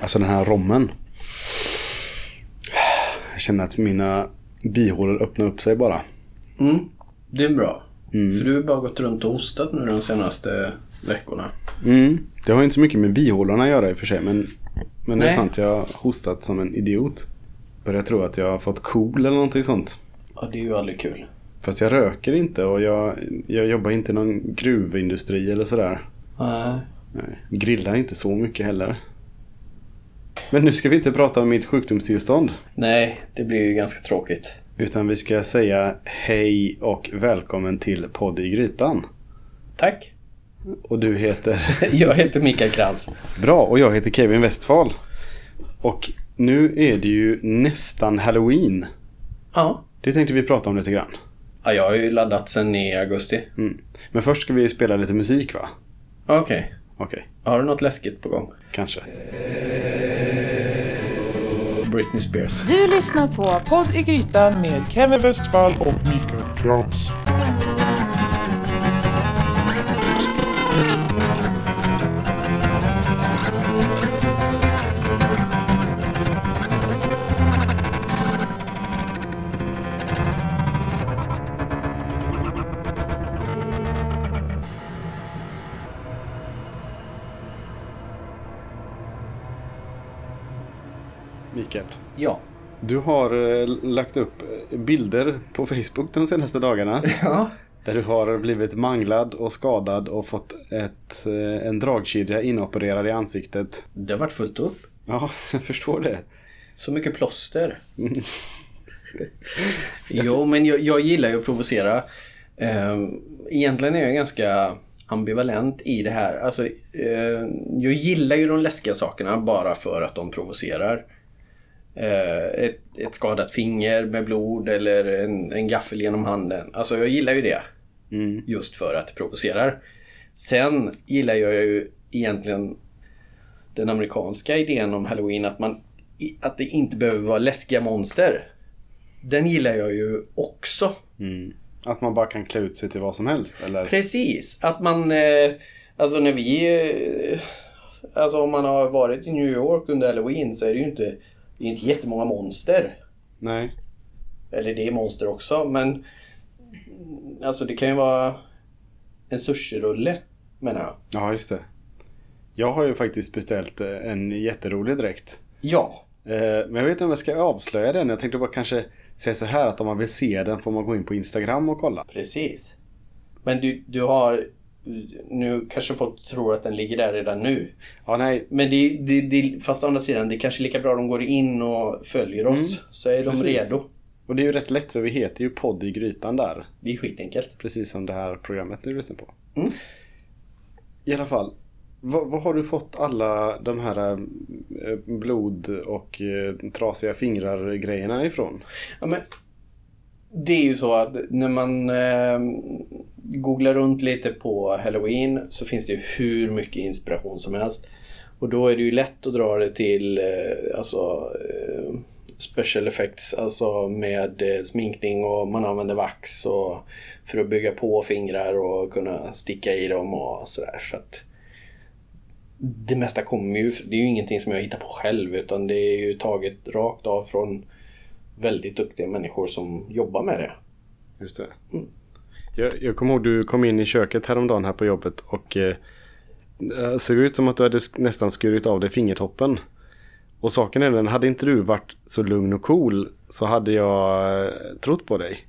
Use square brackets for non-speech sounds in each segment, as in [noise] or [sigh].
Alltså den här rommen. Jag känner att mina bihålor öppnar upp sig bara. Mm, det är bra. För du har bara gått runt och hostat nu de senaste veckorna. Mm. Det har inte så mycket med bihålorna att göra i och för sig. Men, men det är sant, jag har hostat som en idiot. Börjar tro att jag har fått cool eller någonting sånt. Ja, det är ju aldrig kul. Fast jag röker inte och jag, jag jobbar inte i någon gruvindustri eller sådär. Nej. Nej, grillar inte så mycket heller. Men nu ska vi inte prata om mitt sjukdomstillstånd. Nej, det blir ju ganska tråkigt. Utan vi ska säga hej och välkommen till Podd i Grytan. Tack. Och du heter... [laughs] Jag heter Mikael Krantz. Bra, och jag heter Kevin Westfall. Och nu är det ju nästan Halloween. Ja. Det tänkte vi prata om lite grann. ja. Jag har ju laddat sen i augusti. Mm. Men först ska vi spela lite musik va? Okej. Okej, Har du något läskigt på gång? kanske. Britney Spears. Du lyssnar på Podd i Grytan med Kevin Westfall och Mikael Krantz. Mikael. Ja. Du har eh, lagt upp eh, bilder på Facebook de senaste dagarna. [laughs] Ja. Där du har blivit manglad och skadad och fått ett, eh, en dragkedja inopererad i ansiktet. Det har varit fullt upp. Ja, [laughs] jag förstår det. Så mycket plåster. jo, men jag, jag gillar ju att provocera. Ehm, Egentligen är jag ganska ambivalent i det här. Alltså, jag gillar ju de läskiga sakerna bara för att de provocerar. Eh, ett, ett skadat finger med blod eller en, en gaffel genom handen. Alltså jag gillar ju det. Mm. Just för att det provocerar. Sen gillar jag ju egentligen den amerikanska idén om halloween att, man, att det inte behöver vara läskiga monster. Den gillar jag ju också. Mm. Att man bara kan klä ut sig till vad som helst, eller? Precis, att man... Eh, alltså när vi... Eh, alltså om man har varit i New York under halloween så är det ju inte, det är inte jättemånga monster. Nej. Eller det är monster också men... Alltså det kan ju vara en sushirulle menar jag. Ja, just det. Jag har ju faktiskt beställt eh, en jätterolig dräkt. Ja. Eh, Men jag vet inte om jag ska avslöja den. Jag tänkte bara kanske säga så här att om man vill se den får man gå in på Instagram och kolla. Precis. Men du, du har... Nu kanske folk tror att den ligger där redan nu. Ja, nej. Men det, det, det, fast å andra sidan, det är kanske lika bra de går in och följer oss. så är de precis. redo. Och det är ju rätt lätt för vi heter ju Podd i Grytan där. Det är skitenkelt. Precis som det här programmet du lyssnar på. Mm. I alla fall. Vad, har du fått alla de här eh, blod och eh, trasiga fingrar grejerna ifrån? Ja, men det är ju så att när man eh, googlar runt lite på Halloween så finns det ju hur mycket inspiration som helst. Och då är det ju lätt att dra det till eh, alltså, eh, special effects, alltså med eh, sminkning och man använder vax och för att bygga på fingrar och kunna sticka i dem och sådär. Så att det mesta kommer ju, det är ju ingenting som jag hittar på själv utan det är ju taget rakt av från väldigt duktiga människor som jobbar med det. Just det. Jag, jag kommer ihåg du kom in i köket häromdagen här på jobbet och eh, det såg ut som att du hade nästan skurit av dig fingertoppen. Och saken är den, hade inte du varit så lugn och cool så hade jag eh, trott på dig.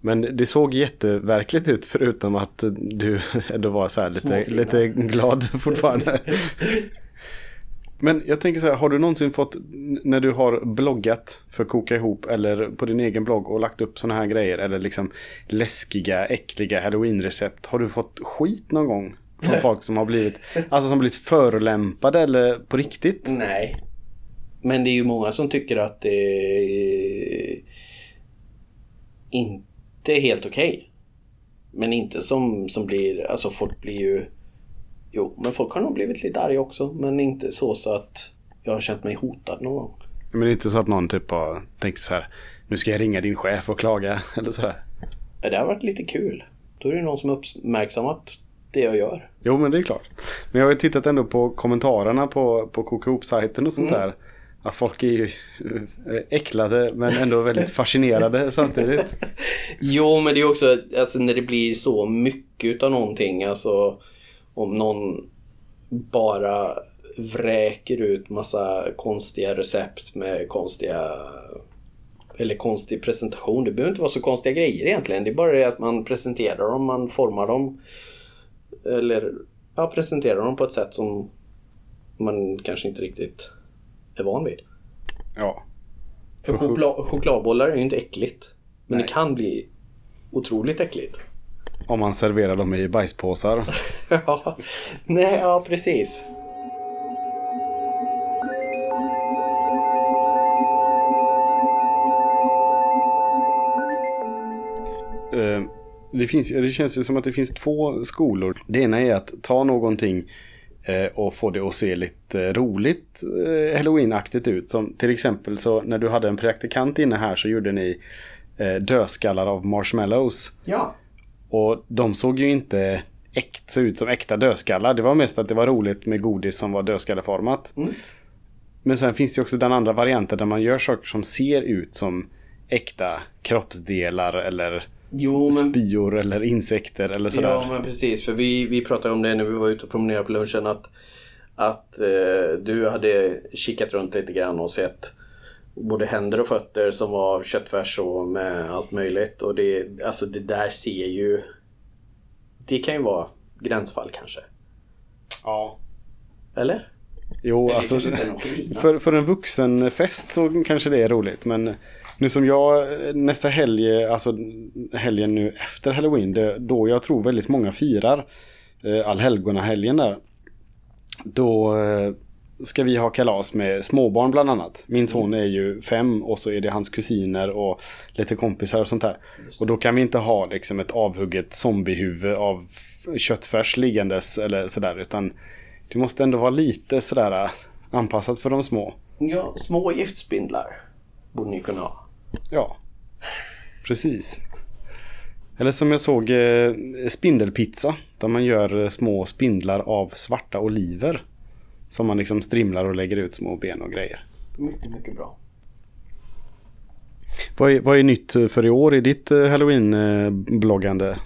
Men det såg jätteverkligt ut förutom att du [laughs] ändå var så här lite, lite glad fortfarande. [laughs] Men jag tänker så här, har du någonsin fått när du har bloggat för Koka ihop eller på din egen blogg och lagt upp sådana här grejer eller liksom läskiga, äckliga halloween-recept. Har du fått skit någon gång? Från folk som har blivit, alltså som blivit förolämpade eller på riktigt? Nej. Men det är ju många som tycker att det är inte är helt okej. Men inte som, som blir, alltså folk blir ju Jo, men folk har nog blivit lite arga också. Men inte så, så att jag har känt mig hotad någon gång. Men det är inte så att någon typ har tänkt så här, nu ska jag ringa din chef och klaga [laughs] eller sådär. Ja, Det har varit lite kul. Då är det någon som uppmärksammat det jag gör. Jo men det är klart. Men jag har ju tittat ändå på kommentarerna på, på Coop-sajten och sånt Mm. där. Att folk är ju eh, äcklade men ändå väldigt [laughs] fascinerade samtidigt. Jo, men det är också alltså, när det blir så mycket utav någonting. Alltså om någon bara vräker ut massa konstiga recept med konstiga eller konstig presentation. Det behöver inte vara så konstiga grejer egentligen. Det är bara det att man presenterar dem, man formar dem. Eller ja, presenterar dem på ett sätt som man kanske inte riktigt är van vid. Ja. För choklad, chokladbollar är ju inte äckligt. Men Nej. det kan bli otroligt äckligt. Om man serverar dem i bajspåsar. [laughs] Ja, nej, ja precis. Eh, Det, finns, det känns ju som att det finns två skolor. Det ena är att ta någonting eh, och få det att se lite roligt eh, halloween-aktigt ut. Som till exempel så när du hade en praktikant inne här så gjorde ni dödskallar av marshmallows. Ja. Och de såg ju inte äkt, så ut som äkta dödskallar. Det var mest att det var roligt med godis som var dödskalleformat. Mm. Men sen finns det också den andra varianten där man gör saker som ser ut som äkta kroppsdelar eller Jo, men, spyor eller insekter eller sådär. ja, men precis. För vi, vi pratade om det när vi var ute och promenerade på lunchen. Att, att eh, du hade kikat runt lite grann och sett både händer och fötter som var köttfärs och med allt möjligt. Och det, alltså det där ser ju... Det kan ju vara gränsfall kanske. Ja. Eller? Jo, Eller alltså för, för en vuxen fest så kanske det är roligt. Men nu som jag nästa helg, alltså helgen nu efter halloween, det, då jag tror väldigt många firar eh, allhelgonahelgen där. Då eh, ska vi ha kalas med småbarn bland annat. Min son är ju fem och så är det hans kusiner och lite kompisar och sånt där. Och då kan vi inte ha liksom ett avhugget zombiehuvud av köttfärs liggandes eller sådär. Utan det måste ändå vara lite sådär äh, anpassat för de små. Ja, små giftspindlar borde ni kunna ha. Ja, precis. Eller som jag såg eh, spindelpizza. Där man gör eh, små spindlar av svarta oliver. Som man liksom strimlar och lägger ut små ben och grejer. Mycket, mycket bra. Vad är, vad är nytt för i år i ditt eh, halloween-bloggande?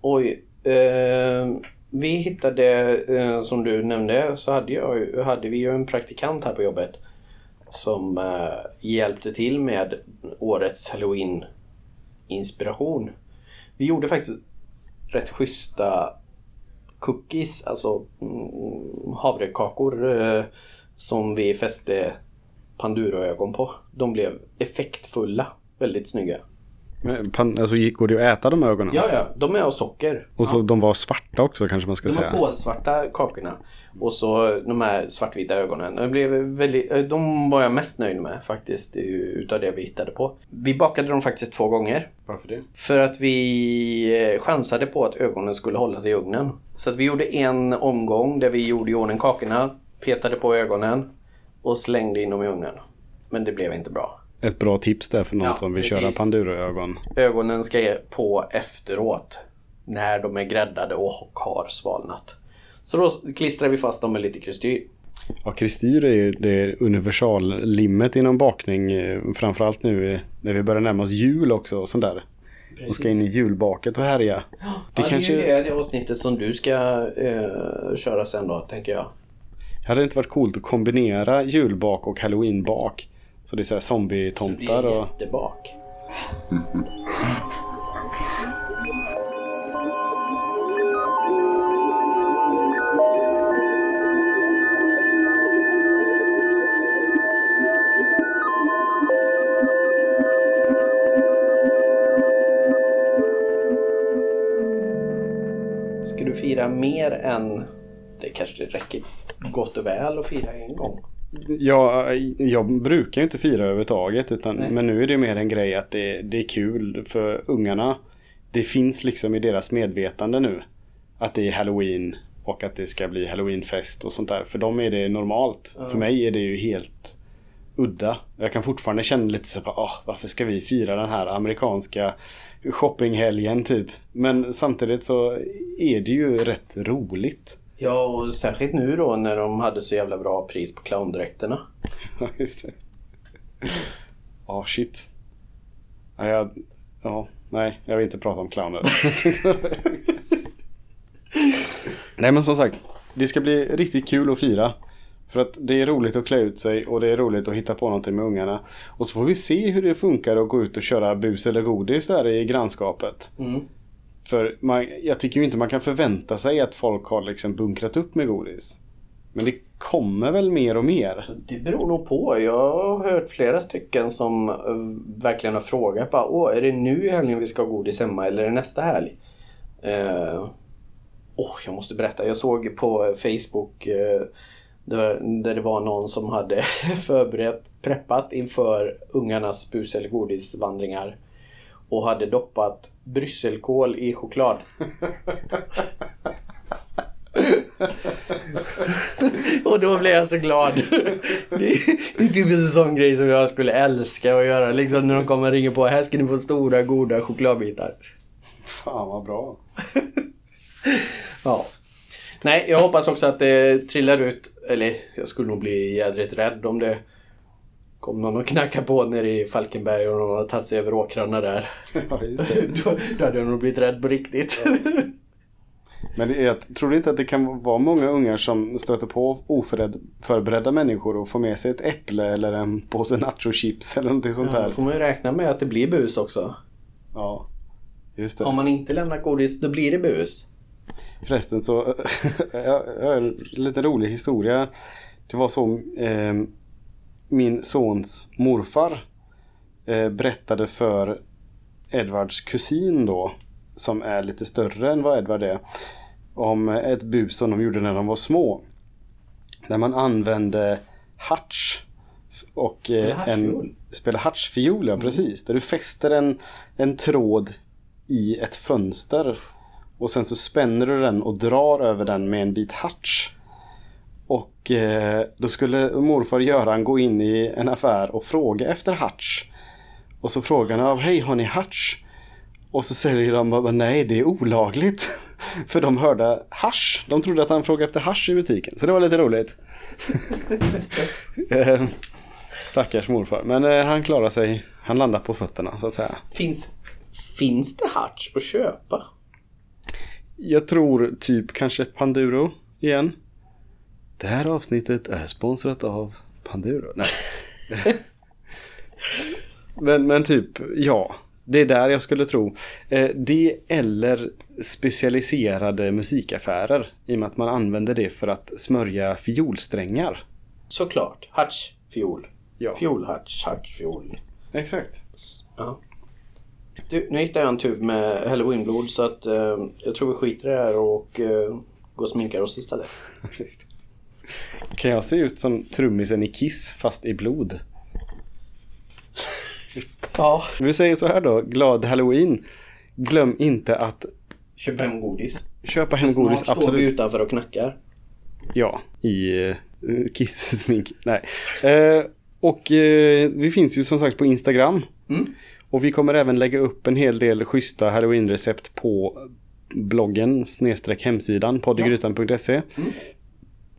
Oj. Eh, vi hittade, eh, som du nämnde, så hade, jag, hade vi ju en praktikant här på jobbet. Som eh, hjälpte till med årets halloween-inspiration. Vi gjorde faktiskt rätt schyssta cookies, alltså mm, havrekakor eh, som vi fäste panduraögon på. De blev effektfulla, väldigt snygga. Men pan- Alltså gick- går det att äta de ögonen? Ja, ja, de är av socker. Och så de var svarta också kanske man ska De säga. här kolsvarta kakorna. Och så de här svartvita ögonen. De, blev väldigt, eh, de var jag mest nöjd med faktiskt. Utav det vi hittade på. Vi bakade dem faktiskt två gånger. Varför det? För att vi eh, chansade på att ögonen skulle hålla sig i ugnen. Så att vi gjorde en omgång där vi gjorde i ordning kakorna. Petade på ögonen. Och slängde in dem i ugnen. Men det blev inte bra. Ett bra tips där för någon Ja, som vill precis. köra Panduro-ögon. Ögonen ska på efteråt. När de är gräddade och har svalnat. Så då klistrar vi fast dem med lite kristyr. Ja, kristyr är ju det universallimmet inom bakning. eh, Framförallt nu eh, när vi börjar närma oss jul också och sånt där. Och ska in i julbaket och härja. Det ja, kanske... det är det avsnittet som du ska eh, köra sen då, tänker jag. Hade det inte varit coolt att kombinera julbak och halloweenbak? Så det är så här zombie-tomtar och... jättebak. Ska du fira mer än... Det kanske räcker gott och väl att fira en gång. Ja, jag brukar ju inte fira överhuvudtaget. Utan, Nej. men nu är det mer en grej att det, det är kul för ungarna. Det finns liksom i deras medvetande nu. Att det är halloween och att det ska bli halloweenfest och sånt där. För dem är det normalt. För mig är det ju helt udda. Jag kan fortfarande känna lite så här, ah, varför ska vi fira den här amerikanska shoppinghelgen typ. Men samtidigt så är det ju rätt roligt. Ja, och särskilt nu då när de hade så jävla bra pris på clowndräkterna. [laughs] Ja, just det. Ja, shit. Ja, jag, ja, nej, jag vill inte prata om clowner. [laughs] nej, men som sagt. Det ska bli riktigt kul att fira. För att det är roligt att klä ut sig och det är roligt att hitta på någonting med ungarna. Och så får vi se hur det funkar att gå ut och köra bus eller godis där i grannskapet. Mm. För man, jag tycker ju inte man kan förvänta sig att folk har liksom bunkrat upp med godis. Men det kommer väl mer och mer. Det beror nog på. Jag har hört flera stycken som eh, verkligen har frågat bara, Åh, är det nu i helgen vi ska ha godis hemma eller är det nästa helg? Uh, oh, jag måste berätta. Jag såg på Facebook uh, där, där det var någon som hade [laughs] förberett, preppat inför ungarnas bus eller godisvandringar och hade doppat brysselkål i choklad. [laughs] och då blev jag så glad. Det är typ en sån grej som jag skulle älska att göra. Liksom när de kommer och ringer på. Här ska ni få stora goda chokladbitar. Fan vad bra. [laughs] Ja. Nej, jag hoppas också att det trillar ut. Eller jag skulle nog bli jädrigt rädd om det kom någon och knackade på nere i Falkenberg och någon har tagit sig över åkrarna där. Ja, just [laughs] det. då, då hade jag nog blivit rädd på riktigt. Men det är, jag tror inte att det kan vara många ungar som stöter på oförberedda människor och får med sig ett äpple eller en påse nachochips eller någonting sånt Ja, här. då får man ju räkna med att det blir bus också. Ja, just det. Om man inte lämnar godis, då blir det bus. Förresten så, [laughs] jag har en lite rolig historia. Det var så, eh, min sons morfar eh, berättade för Edvards kusin då, som är lite större än vad Edvard är, om ett bus som de gjorde när de var små. Där man använde harts och eh, en spela hartsfiol, ja precis. Där du fäster en, en tråd i ett fönster och sen så spänner du den och drar över den med en bit harts. Och eh, då skulle morfar Göran gå in i en affär och fråga efter harts. Och så frågar han, hej har ni harts? Och så säger de nej det är olagligt. [laughs] För de hörde hasch. De trodde att han frågade efter hasch i butiken. Så det var lite roligt. [laughs] Eh, Stackars morfar. Men eh, han klarar sig. Han landar på fötterna så att säga. Finns, finns det harts att köpa? Jag tror typ kanske Panduro igen. Det här avsnittet är sponsrat av Panduro. Nej. [laughs] men, men typ, ja. Det är där jag skulle tro. Eh, det eller specialiserade musikaffärer. I och med att man använder det för att smörja fiolsträngar. Såklart. Harts, fiol. Ja. Fiolharts, harts, fiol. Exakt. Ja. Du, nu hittade jag en tub med halloweenblod så att eh, jag tror vi skiter i det här och eh, går och sminkar oss istället. [laughs] Kan jag se ut som trummisen i Kiss fast i blod? Ja. Vi säger så här då, glad halloween. Glöm inte att Köp hem godis. köpa hem Snart godis. står vi Absolut. utanför och knackar. Ja, i uh, Kiss-smink. Nej. Eh, och eh, vi finns ju som sagt på Instagram. Mm. Och vi kommer även lägga upp en hel del schyssta halloween-recept på bloggen snedstreck hemsidan poddegrytan.se. Mm.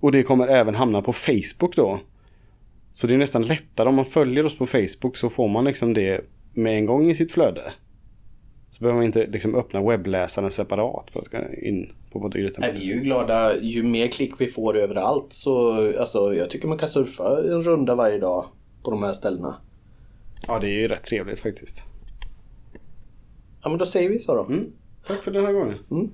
Och det kommer även hamna på Facebook då. Så det är nästan lättare om man följer oss på Facebook så får man liksom det med en gång i sitt flöde. Så behöver man inte liksom öppna webbläsaren separat för att gå in på Nej, poddegrytan.se. vi är ju glada ju mer klick vi får överallt så alltså, jag tycker man kan surfa en runda varje dag på de här ställena. Ja, det är ju rätt trevligt faktiskt. Ja men då säger vi så då. Mm. Tack för den här gången. Mm.